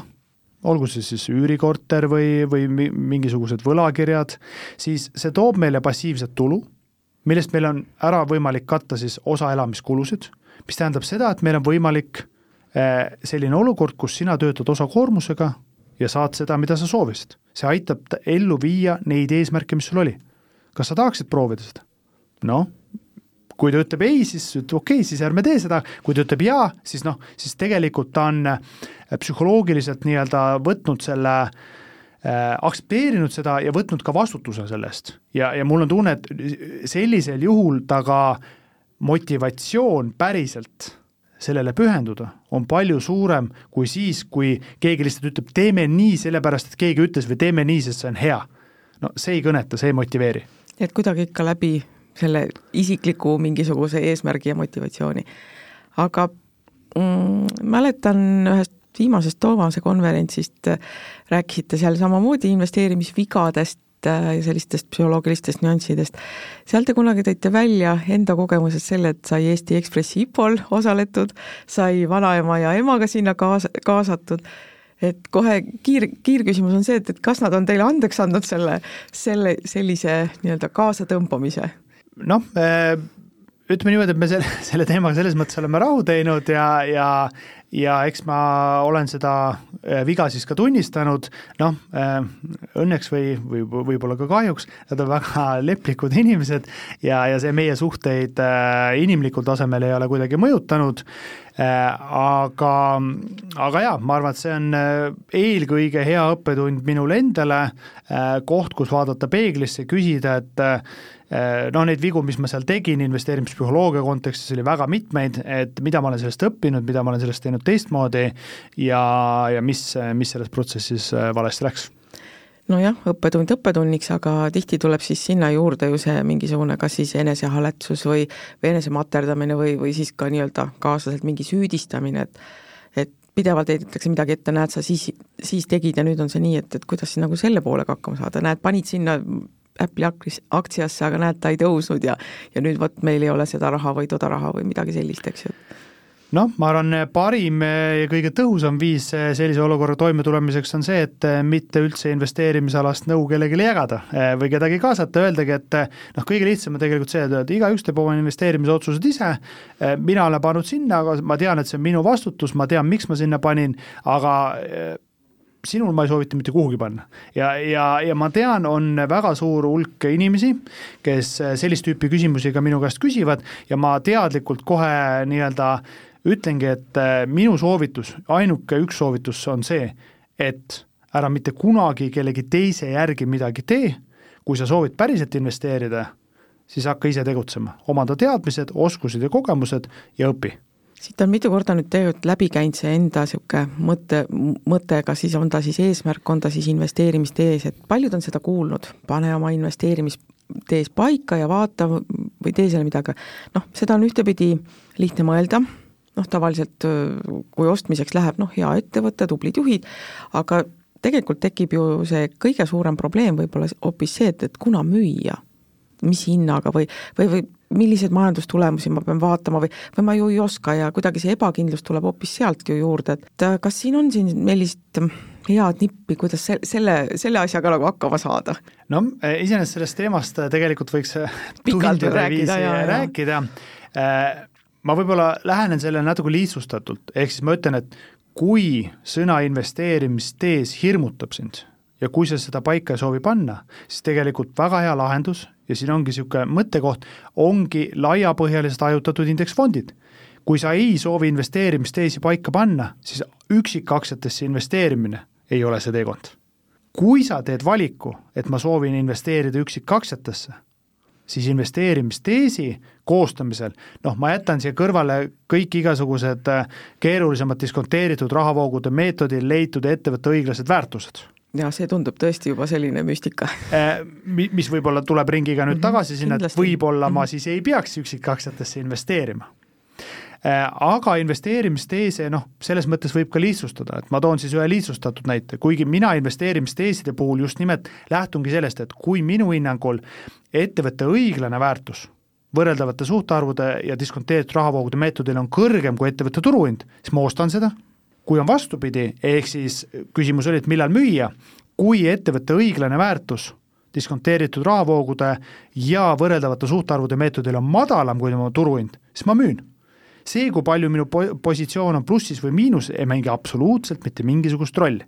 olgu see siis üürikorter või, või mingisugused võlakirjad, siis see toob meile passiivset tulu, millest meil on ära võimalik katta siis osa elamiskulusid, mis tähendab seda, et meil on võimalik eh, selline olukord, kus sina töötad osakoormusega ja saad seda, mida sa soovisid. see aitab ellu viia neid eesmärke, mis sul oli. kas sa tahaksid proovida seda? Noh, kui ta ütleb ei, siis ütleb okei okay,, siis ärme tee seda, kui ta ütleb jaa, siis noh, siis tegelikult ta on äh, psühholoogiliselt nii-öelda võtnud selle äh, aktsepteerinud seda ja võtnud ka vastutuse selle eest. ja, ja mul on tunne, et sellisel juhul ta ka motivatsioon päriselt sellele pühenduda on palju suurem kui siis, kui keegi lihtsalt ütleb, teeme nii sellepärast, et keegi ütles või teeme nii, sest see on hea. no see ei kõneta, see ei motiveeri. et kuidagi ikka läbi selle isikliku mingisuguse eesmärgi ja motivatsiooni. aga mm, mäletan ühest viimasest Toomase konverentsist rääkisite seal samamoodi investeerimisvigadest Äh, ja sellistest psühholoogilistest nüanssidest. seal te kunagi tõite välja enda kogemusest selle, et sai Eesti Ekspressi IPO-l osaletud, sai vanaema ja emaga sinna kaasa, kaasatud, et kohe kiir, kiirküsimus on see, et, et kas nad on teile andeks andnud selle, selle, sellise nii-öelda kaasatõmbamise? Noh, ütleme niimoodi, et me selle, selle teemaga selles mõttes oleme rahu teinud ja, ja ja eks ma olen seda äh, viga siis ka tunnistanud, noh, äh, õnneks või, või võib-olla ka kahjuks, nad on väga leplikud inimesed ja, ja see meie suhteid äh, inimlikul tasemel ei ole kuidagi mõjutanud, aga, aga jaa, ma arvan, et see on eelkõige hea õppetund minule endale, koht, kus vaadata peeglisse, küsida, et noh, neid vigu, mis ma seal tegin investeerimispsühholoogia kontekstis, oli väga mitmeid, et mida ma olen sellest õppinud, mida ma olen sellest teinud teistmoodi ja, ja mis, mis selles protsessis äh, valesti läks nojah, õppetund õppetunniks, aga tihti tuleb siis sinna juurde ju see mingisugune kas siis enesehaletsus või, või enesematerdamine või, või siis ka nii-öelda kaaslaselt mingi süüdistamine, et et pidevalt heidetakse midagi ette, näed, sa siis, siis tegid ja nüüd on see nii, et, et kuidas siis nagu selle poolega hakkama saada, näed, panid sinna Apple'i aktsiasse, aga näed, ta ei tõusnud ja ja nüüd vot meil ei ole seda raha või toda raha või midagi sellist, eks ju noh, ma arvan, parim ja kõige tõhusam viis sellise olukorra toimetulemiseks on see, et mitte üldse investeerimisalast nõu kellelegi jagada eh, või kedagi kaasata, öeldagi, et noh, kõige lihtsam on tegelikult see, et igaüks teeb oma investeerimisotsused ise, eh, mina olen pannud sinna, aga ma tean, et see on minu vastutus, ma tean, miks ma sinna panin, aga eh, sinul ma ei soovita mitte kuhugi panna. ja, ja, ja ma tean, on väga suur hulk inimesi, kes sellist tüüpi küsimusi ka minu käest küsivad ja ma teadlikult kohe nii-öelda ütlengi, et äh, minu soovitus, ainuke üks soovitus on see, et ära mitte kunagi kellegi teise järgi midagi tee, kui sa soovid päriselt investeerida, siis hakka ise tegutsema, omanda teadmised, oskused ja kogemused ja õpi. Siit on mitu korda nüüd tegelikult läbi käinud see enda niisugune mõte, mõte, kas siis on ta siis eesmärk, on ta siis investeerimistees, et paljud on seda kuulnud, pane oma investeerimistees paika ja vaata või tee selle midagi. noh, seda on ühtepidi lihtne mõelda, noh, tavaliselt kui ostmiseks läheb, noh, hea ettevõte, tublid juhid, aga tegelikult tekib ju see kõige suurem probleem võib-olla hoopis see, et, et kuna müüa, mis hinnaga või, või, või milliseid majandustulemusi ma pean vaatama või, või ma ju ei oska ja kuidagi see ebakindlus tuleb hoopis sealt ju juurde, et kas siin on siin sellist head nippi, kuidas se-, selle, selle asjaga nagu hakkama saada? no iseenesest sellest teemast tegelikult võiks tundide viisi rääkida, rääkida ma võib-olla lähenen sellele natuke lihtsustatult, ehk siis ma ütlen, et kui sõna investeerimistees hirmutab sind ja kui sa seda paika ei soovi panna, siis tegelikult väga hea lahendus ja siin ongi niisugune mõttekoht, ongi laiapõhjalised hajutatud indeksfondid. kui sa ei soovi investeerimisteesi paika panna, siis üksikaktsiatesse investeerimine ei ole see teekond. kui sa teed valiku, et ma soovin investeerida üksikaktsiatesse, siis investeerimisteesi koostamisel, noh, ma jätan siia kõrvale kõik igasugused äh, keerulisemad diskonteeritud rahavoogude meetodil leitud ettevõtte õiglased väärtused. Ja see tundub tõesti juba selline müstika. Äh, mis võib-olla tuleb ringiga nüüd mhm, tagasi sinna, et võib-olla ma mhm. siis ei peaks üksikaktsiatesse investeerima aga investeerimisteese noh, selles mõttes võib ka lihtsustada, et ma toon siis ühe lihtsustatud näite, kuigi mina investeerimisteeside puhul just nimelt lähtungi sellest, et kui minu hinnangul ettevõtte õiglane väärtus võrreldavate suhtarvude ja diskonteeritud rahavoogude meetodil on kõrgem kui ettevõtte turuhind, siis ma ostan seda, kui on vastupidi, ehk siis küsimus oli, et millal müüa, kui ettevõtte õiglane väärtus diskonteeritud rahavoogude ja võrreldavate suhtarvude meetodil on madalam kui tema turuhind, siis ma müün see, kui palju minu po-, positsioon on plussis või miinus, ei mängi absoluutselt mitte mingisugust rolli.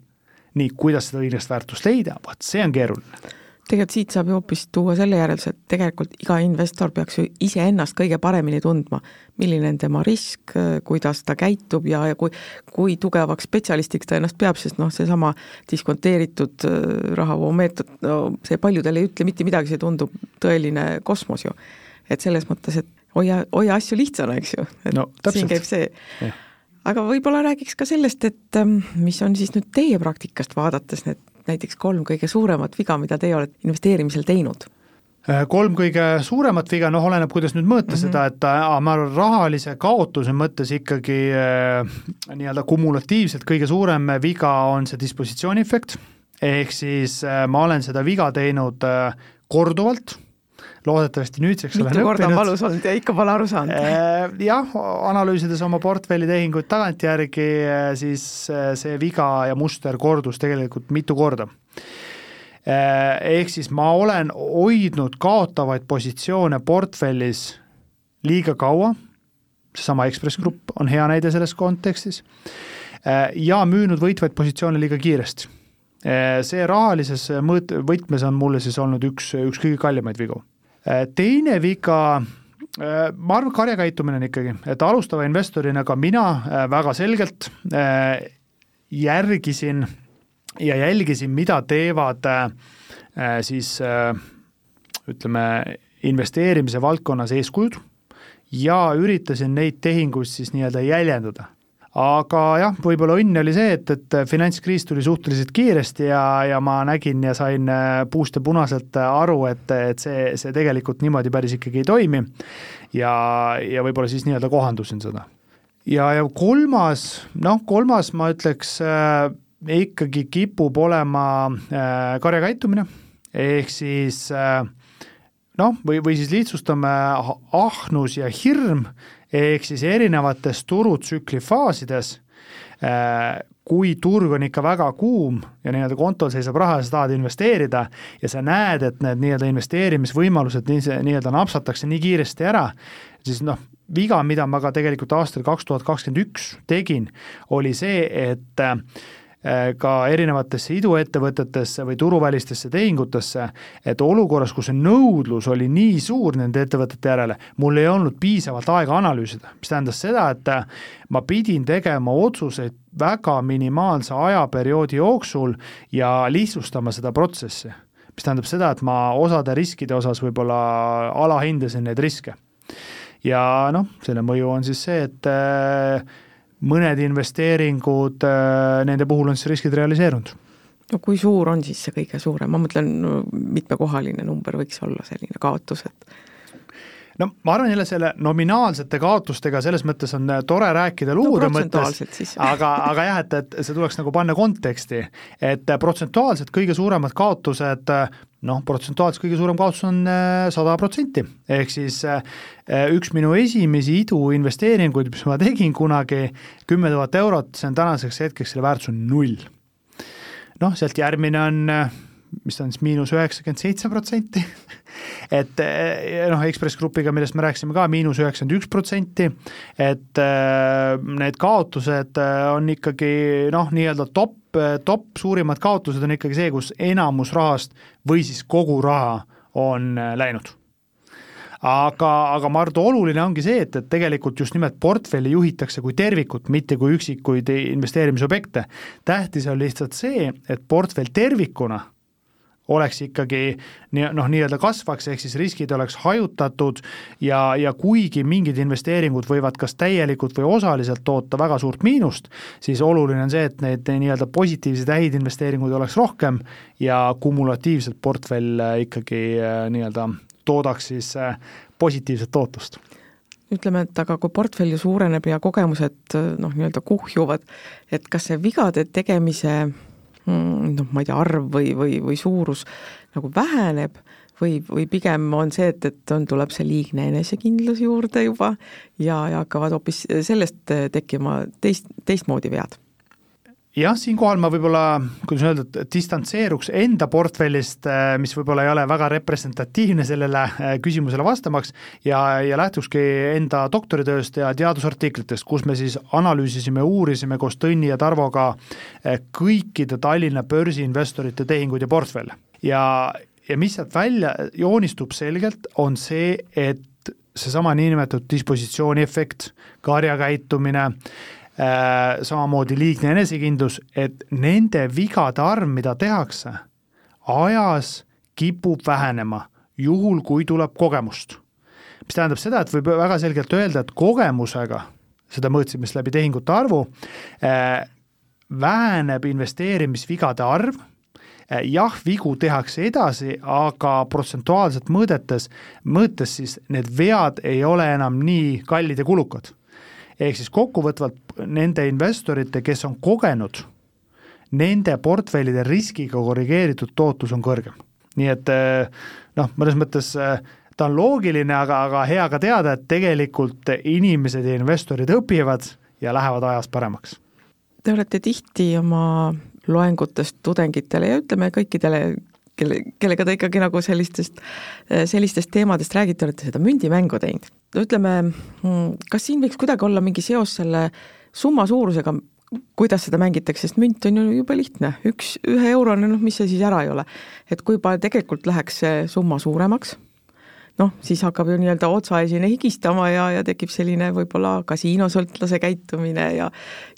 nii, kuidas seda õiglast väärtust leida, vot see on keeruline tegelikult siit saab ju hoopis tuua selle järelduse, et tegelikult iga investor peaks ju iseennast kõige paremini tundma, milline on tema risk, kuidas ta käitub ja, ja kui, kui tugevaks spetsialistiks ta ennast peab, sest noh, seesama diskonteeritud äh, rahavoo meetod, no see paljudele ei ütle mitte midagi, see tundub tõeline kosmos ju. et selles mõttes, et hoia, hoia asju lihtsana, eks ju. no täpselt. siin käib see. aga võib-olla räägiks ka sellest, et ähm, mis on siis nüüd teie praktikast vaadates need näiteks kolm kõige suuremat viga, mida teie olete investeerimisel teinud Äh, kolm kõige suuremat viga, noh, oleneb, kuidas nüüd mõõta mm -hmm. seda, et äh, ma arvan, rahalise kaotuse mõttes ikkagi äh, nii-öelda kumulatiivselt kõige suurem viga on see dispositsiooniefekt, ehk siis ma olen seda viga teinud korduvalt, loodetavasti nüüdseks mitu korda on valus olnud ja ikka pole aru saanud äh,? Jah, analüüsides oma portfelli tehinguid tagantjärgi, äh, siis äh, see viga ja muster kordus tegelikult mitu korda ehk siis ma olen hoidnud kaotavaid positsioone portfellis liiga kaua, seesama Ekspress Grupp on hea näide selles kontekstis, ja müünud võitvaid positsioone liiga kiiresti. See rahalises mõõt-, võtmes on mulle siis olnud üks, üks kõige kallimaid vigu. Teine viga, ma arvan, karjakäitumine on ikkagi, et alustava investorina ka mina väga selgelt järgisin ja jälgisin, mida teevad äh, siis äh, ütleme, investeerimise valdkonnas eeskujud ja üritasin neid tehinguid siis nii-öelda jäljendada aga jah, võib-olla õnn oli see, et, et finantskriis tuli suhteliselt kiiresti ja, ja ma nägin ja sain äh, puust ja punaselt aru, et, et see, see tegelikult niimoodi päris ikkagi ei toimi. ja, ja võib-olla siis nii-öelda kohandusin seda. ja, ja kolmas, noh, kolmas ma ütleks äh, ikkagi kipub olema äh, karjakäitumine, ehk siis äh, noh, või, või siis lihtsustame ahnus ja hirm, ehk siis erinevates turutsükli faasides äh, kui turg on ikka väga kuum ja nii-öelda kontol seisab raha ja sa tahad investeerida ja sa näed, et need nii-öelda investeerimisvõimalused nii, nii-öelda napsatakse nii kiiresti ära, siis noh, viga, mida ma ka tegelikult aastal kaks tuhat kakskümmend üks tegin, oli see, et Äh, ka erinevatesse iduettevõtetesse või turuvälistesse tehingutesse, et olukorras, kus see nõudlus oli nii suur nende ettevõtete järele, mul ei olnud piisavalt aega analüüsida, mis tähendas seda, et äh, ma pidin tegema otsuseid väga minimaalse ajaperioodi jooksul ja lihtsustama seda protsessi. mis tähendab seda, et ma osade riskide osas võib-olla alahindasin neid riske. ja noh, selle mõju on siis see, et äh, mõned investeeringud, äh, nende puhul on siis riskid realiseerunud. no kui suur on siis see kõige suurem, ma mõtlen, mitmekohaline number võiks olla selline kaotus, et no ma arvan jälle selle nominaalsete kaotustega selles mõttes on äh, tore rääkida luude no, mõttes, aga, aga jah, et, et see tuleks nagu panna konteksti, et äh, protsentuaalselt kõige suuremad kaotused noh, protsentuaalselt kõige suurem kaotus on äh, sada protsenti, ehk siis äh, üks minu esimesi iduinvesteeringuid, mis ma tegin kunagi, kümme tuhat eurot, see on tänaseks hetkeks, selle väärtus on null. noh, sealt järgmine on äh, mis on siis miinus üheksakümmend seitse protsenti, et noh, Ekspress Grupiga, millest me rääkisime ka, miinus üheksakümmend üks protsenti, et need kaotused on ikkagi noh, nii-öelda top top, suurimad kaotused on ikkagi see, kus enamus rahast või siis kogu raha on läinud. Aga, aga ma arvan, et oluline ongi see, et, et tegelikult just nimelt portfelli juhitakse kui tervikut, mitte kui üksikuid investeerimisobjekte. tähtis on lihtsalt see, et portfell tervikuna oleks ikkagi nii, noh, nii-öelda kasvaks, ehk siis riskid oleks hajutatud ja, ja kuigi mingid investeeringud võivad kas täielikult või osaliselt toota väga suurt miinust, siis oluline on see, et neid nii-öelda positiivseid häid investeeringuid oleks rohkem ja kumulatiivselt portfell äh, ikkagi äh, nii-öelda toodaks siis äh, positiivset tootlust ütleme, et aga kui portfell ju suureneb ja kogemused noh, nii-öelda kuhjuvad, et kas see vigade tegemise noh, ma ei tea, arv või, või, või suurus nagu väheneb või, või pigem on see, et, et on, tuleb see liigne enesekindlus juurde juba ja, ja hakkavad hoopis sellest tekkima teist, teistmoodi vead jah, siinkohal ma võib-olla, kuidas öelda, distantseeruks enda portfellist, äh, mis võib-olla ei ole väga representatiivne sellele äh, küsimusele vastamaks ja, ja lähtukski enda doktoritööst ja teadusartiklitest, kus me siis analüüsisime, uurisime koos Tõnni ja Tarvoga äh, kõikide Tallinna börsiinvestorite tehinguid ja portfelle. ja, ja mis sealt välja joonistub selgelt, on see, et seesama niinimetatud dispositsiooniefekt, karjakäitumine, Äh, samamoodi liigne enesekindlus, et nende vigade arv, mida tehakse, ajas kipub vähenema, juhul kui tuleb kogemust. mis tähendab seda, et võib väga selgelt öelda, et kogemusega, seda mõõtsime siis läbi tehingute arvu äh,, väheneb investeerimisvigade arv äh,, jah, vigu tehakse edasi, aga protsentuaalselt mõõdetes, mõõtes siis need vead ei ole enam nii kallid ja kulukad. Ehk siis kokkuvõtvalt nende investorite, kes on kogenud, nende portfellide riskiga korrigeeritud tootlus on kõrgem. nii et äh, noh, mõnes mõttes äh, ta on loogiline, aga, aga hea ka teada, et tegelikult inimesed ja investorid õpivad ja lähevad ajas paremaks. Te olete tihti oma loengutest tudengitele ja ütleme kõikidele, kelle, kellega te ikkagi nagu sellistest, sellistest teemadest räägite, olete seda mündimängu teinud. ütleme, kas siin võiks kuidagi olla mingi seos selle summa suurusega, kuidas seda mängitakse, sest münt on ju jube lihtne, üks, ühe eurone, noh, mis see siis ära ei ole. et kui palju tegelikult läheks see summa suuremaks noh, siis hakkab ju nii-öelda otsaesine higistama ja, ja tekib selline võib-olla kasiinosõltlase käitumine ja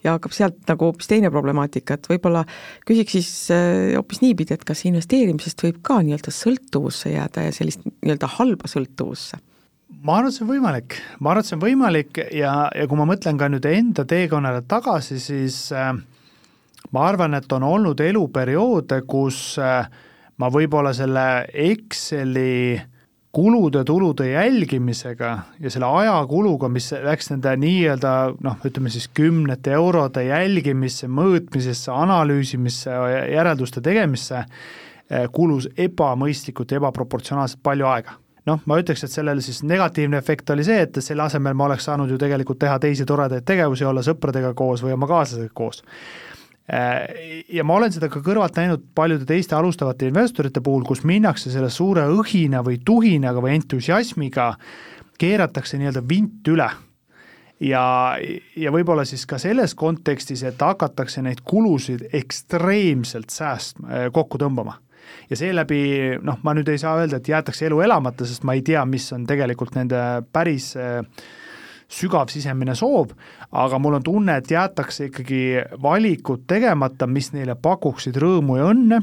ja hakkab sealt nagu hoopis teine problemaatika, et võib-olla küsiks siis äh, hoopis niipidi, et kas investeerimisest võib ka nii-öelda sõltuvusse jääda ja sellist nii-öelda halba sõltuvusse? ma arvan, et see on võimalik, ma arvan, et see on võimalik ja, ja kui ma mõtlen ka nüüd enda teekonnale tagasi, siis äh, ma arvan, et on olnud eluperioode, kus äh, ma võib-olla selle Exceli äh, kulude-tulude jälgimisega ja selle ajakuluga, mis läks nende nii-öelda noh, ütleme siis kümnete eurode jälgimisse, mõõtmisesse, analüüsimisse, järelduste tegemisse, eh, kulus ebamõistlikult ja ebaproportsionaalselt palju aega. Noh, ma ütleks, et sellel siis negatiivne efekt oli see, et selle asemel ma oleks saanud ju tegelikult teha teisi toredaid tegevusi, olla sõpradega koos või oma kaaslasega koos ja ma olen seda ka kõrvalt näinud paljude teiste alustavate investorite puhul, kus minnakse selle suure õhina või tuhinaga või entusiasmiga, keeratakse nii-öelda vint üle. ja, ja võib-olla siis ka selles kontekstis, et hakatakse neid kulusid ekstreemselt säästma, äh, kokku tõmbama ja seeläbi noh, ma nüüd ei saa öelda, et jäetakse elu elamata, sest ma ei tea, mis on tegelikult nende päris äh, sügav sisemine soov, aga mul on tunne, et jäetakse ikkagi valikud tegemata, mis neile pakuksid rõõmu ja õnne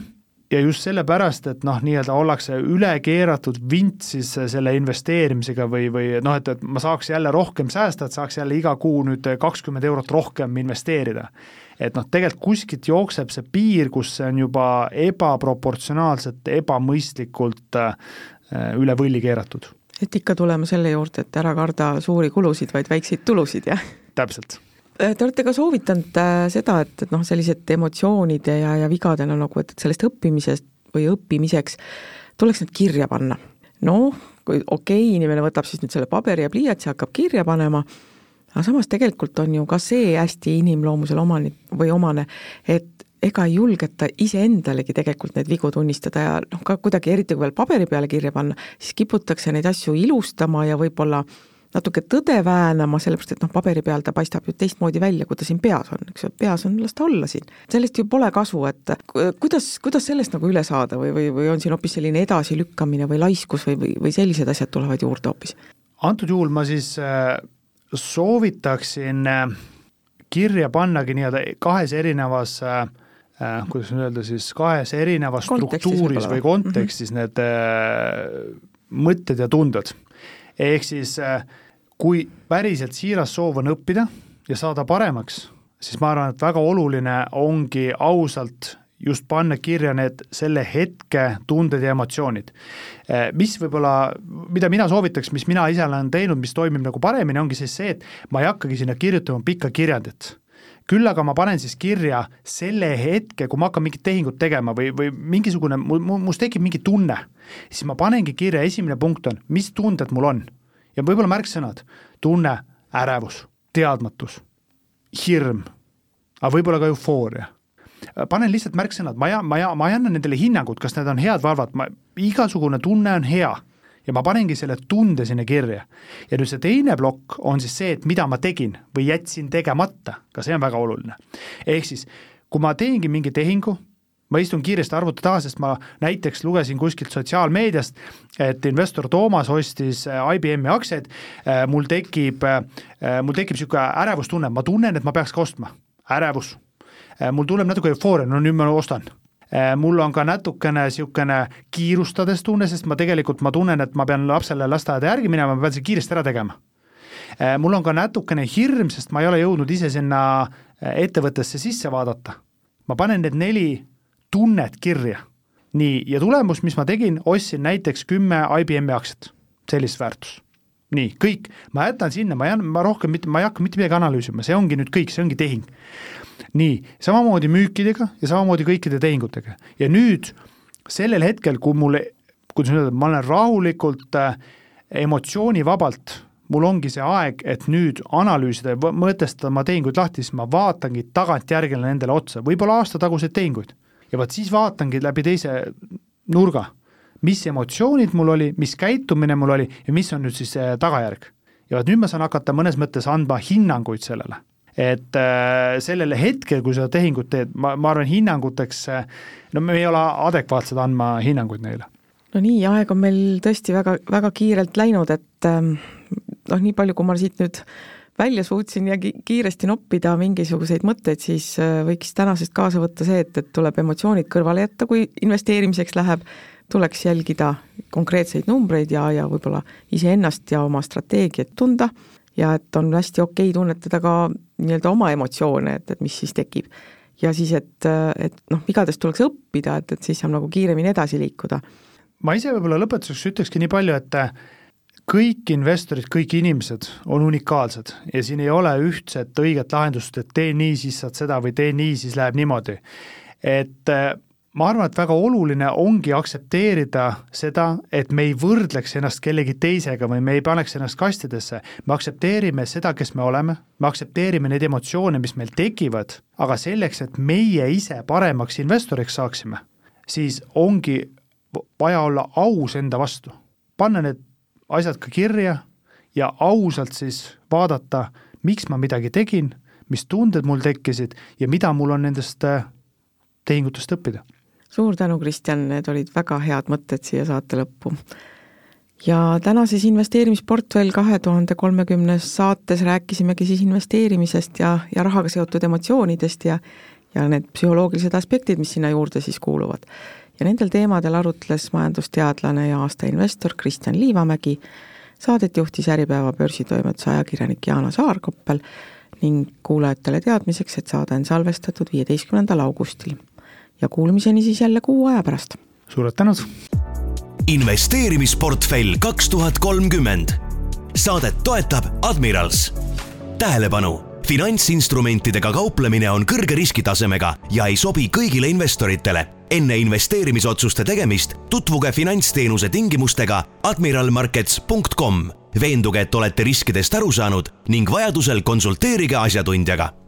ja just sellepärast, et noh, nii-öelda ollakse üle keeratud vint siis selle investeerimisega või, või noh, et, et ma saaks jälle rohkem säästa, et saaks jälle iga kuu nüüd kakskümmend eurot rohkem investeerida. et noh, tegelikult kuskilt jookseb see piir, kus see on juba ebaproportsionaalselt, ebamõistlikult äh, üle võlli keeratud et ikka tuleme selle juurde, et ära karda suuri kulusid, vaid väikseid tulusid, jah? täpselt. Te olete ka soovitanud äh, seda, et, et noh, sellised emotsioonide ja, ja vigadena nagu, et, et sellest õppimisest või õppimiseks tuleks need kirja panna. noh, kui okei okay,, inimene võtab siis nüüd selle paberi ja pliiatsi, hakkab kirja panema, aga samas tegelikult on ju ka see hästi inimloomusele omane või omane, et ega ei julgeta iseendalegi tegelikult neid vigu tunnistada ja noh, ka kuidagi, eriti kui veel paberi peale kirja panna, siis kiputakse neid asju ilustama ja võib-olla natuke tõde väänama, sellepärast et noh, paberi peal ta paistab ju teistmoodi välja, kui ta siin peas on, eks ju, peas on, las ta olla siin. sellest ju pole kasu, et kuidas, kuidas sellest nagu üle saada või, või, või on siin hoopis selline edasilükkamine või laiskus või, või, või sellised asjad tulevad juurde hoopis? antud juhul ma siis äh, soovitaksin äh, kirja pannagi nii-öelda kahes erinevas äh, äh, kuidas nüüd öelda siis, kahes erinevas struktuuris või kontekstis mm -hmm. need äh, mõtted ja tunded. ehk siis äh, kui päriselt siiras soov on õppida ja saada paremaks, siis ma arvan, et väga oluline ongi ausalt just panna kirja need selle hetke tunded ja emotsioonid. Äh, mis võib-olla, mida mina soovitaks, mis mina ise olen teinud, mis toimib nagu paremini, ongi siis see, et ma ei hakkagi sinna kirjutama pikka kirjandit küll aga ma panen siis kirja selle hetke, kui ma hakkan mingit tehingut tegema või, või mingisugune, must tekib mingi tunne, siis ma panengi kirja, esimene punkt on, mis tunded mul on. ja võib-olla märksõnad, tunne, ärevus, teadmatus, hirm, aga võib-olla ka eufooria. Panen lihtsalt märksõnad, ma ei, ma ei, ma ei anna nendele hinnangut, kas need on head või halvad, ma, igasugune tunne on hea ja ma panengi selle tunde sinna kirja. ja nüüd see teine plokk on siis see, et mida ma tegin või jätsin tegemata, ka see on väga oluline. ehk siis, kui ma teengi mingi tehingu, ma istun kiiresti arvuti taha, sest ma näiteks lugesin kuskilt sotsiaalmeediast, et investor Toomas ostis äh, IBM-i aktsiaid, äh, mul tekib, äh, mul tekib niisugune ärevustunne, ma tunnen, et ma peaks ka ostma, ärevus. mul tuleb natuke eufooria, no nüüd ma ostan mul on ka natukene niisugune kiirustades tunne, sest ma tegelikult, ma tunnen, et ma pean lapsele lasteaeda järgi minema, ma pean selle kiiresti ära tegema. Äh, mul on ka natukene hirm, sest ma ei ole jõudnud ise sinna äh, ettevõttesse sisse vaadata. ma panen need neli tunnet kirja. nii, ja tulemus, mis ma tegin, ostsin näiteks kümme IBM-i aktsiat, sellist väärtus nii, kõik, ma jätan sinna, ma jään, ma rohkem mitte, ma ei hakka mitte midagi analüüsima, see ongi nüüd kõik, see ongi tehing nii, samamoodi müükidega ja samamoodi kõikide tehingutega ja nüüd sellel hetkel, kui mul, kuidas öelda, ma olen rahulikult äh, emotsioonivabalt, mul ongi see aeg, et nüüd analüüsida ja mõtestada oma tehinguid lahti, siis ma vaatangi tagantjärgi nendele otsa, võib-olla aastataguseid tehinguid. ja vot siis vaatangi läbi teise nurga, mis emotsioonid mul oli, mis käitumine mul oli ja mis on nüüd siis see tagajärg. ja vot nüüd ma saan hakata mõnes mõttes andma hinnanguid sellele et äh, sellel hetkel, kui seda tehingut teed, ma, ma arvan, hinnanguteks, äh, no me ei ole adekvaatsed andma hinnanguid neile. no nii, aeg on meil tõesti väga, väga kiirelt läinud, et ähm, noh, nii palju, kui ma siit nüüd välja suutsin ja ki kiiresti noppida mingisuguseid mõtteid, siis äh, võiks tänasest kaasa võtta see, et, et tuleb emotsioonid kõrvale jätta, kui investeerimiseks läheb, tuleks jälgida konkreetseid numbreid ja, ja võib-olla iseennast ja oma strateegiat tunda ja et on hästi okei okay tunnetada ka nii-öelda oma emotsioone, et, et mis siis tekib. ja siis, et, et noh, vigadest tuleks õppida, et, et siis saab nagu kiiremini edasi liikuda. ma ise võib-olla lõpetuseks ütlekski nii palju, et kõik investorid, kõik inimesed on unikaalsed ja siin ei ole ühtset õiget lahendust, et tee nii, siis saad seda või tee nii, siis läheb niimoodi. et ma arvan, et väga oluline ongi aktsepteerida seda, et me ei võrdleks ennast kellegi teisega või me ei paneks ennast kastidesse, me aktsepteerime seda, kes me oleme, me aktsepteerime neid emotsioone, mis meil tekivad, aga selleks, et meie ise paremaks investoriks saaksime, siis ongi vaja olla aus enda vastu, panna need asjad ka kirja ja ausalt siis vaadata, miks ma midagi tegin, mis tunded mul tekkisid ja mida mul on nendest tehingutest õppida suur tänu, Kristjan, need olid väga head mõtted siia saate lõppu. ja tänases investeerimisportfell kahe tuhande kolmekümnes saates rääkisimegi siis investeerimisest ja, ja rahaga seotud emotsioonidest ja ja need psühholoogilised aspektid, mis sinna juurde siis kuuluvad. ja nendel teemadel arutles majandusteadlane ja aastainvestor Kristjan Liivamägi, saadet juhtis Äripäeva börsitoimetuse ajakirjanik Jaana Saarkoppel ning kuulajatele teadmiseks, et saade on salvestatud viieteistkümnendal augustil ja kuulmiseni siis jälle kuu aja pärast. suured tänud! investeerimisportfell kaks tuhat kolmkümmend. Saadet toetab Admirals. tähelepanu, finantsinstrumentidega kauplemine on kõrge riskitasemega ja ei sobi kõigile investoritele. enne investeerimisotsuste tegemist tutvuge finantsteenuse tingimustega admiralmarkets.com. veenduge, et olete riskidest aru saanud ning vajadusel konsulteerige asjatundjaga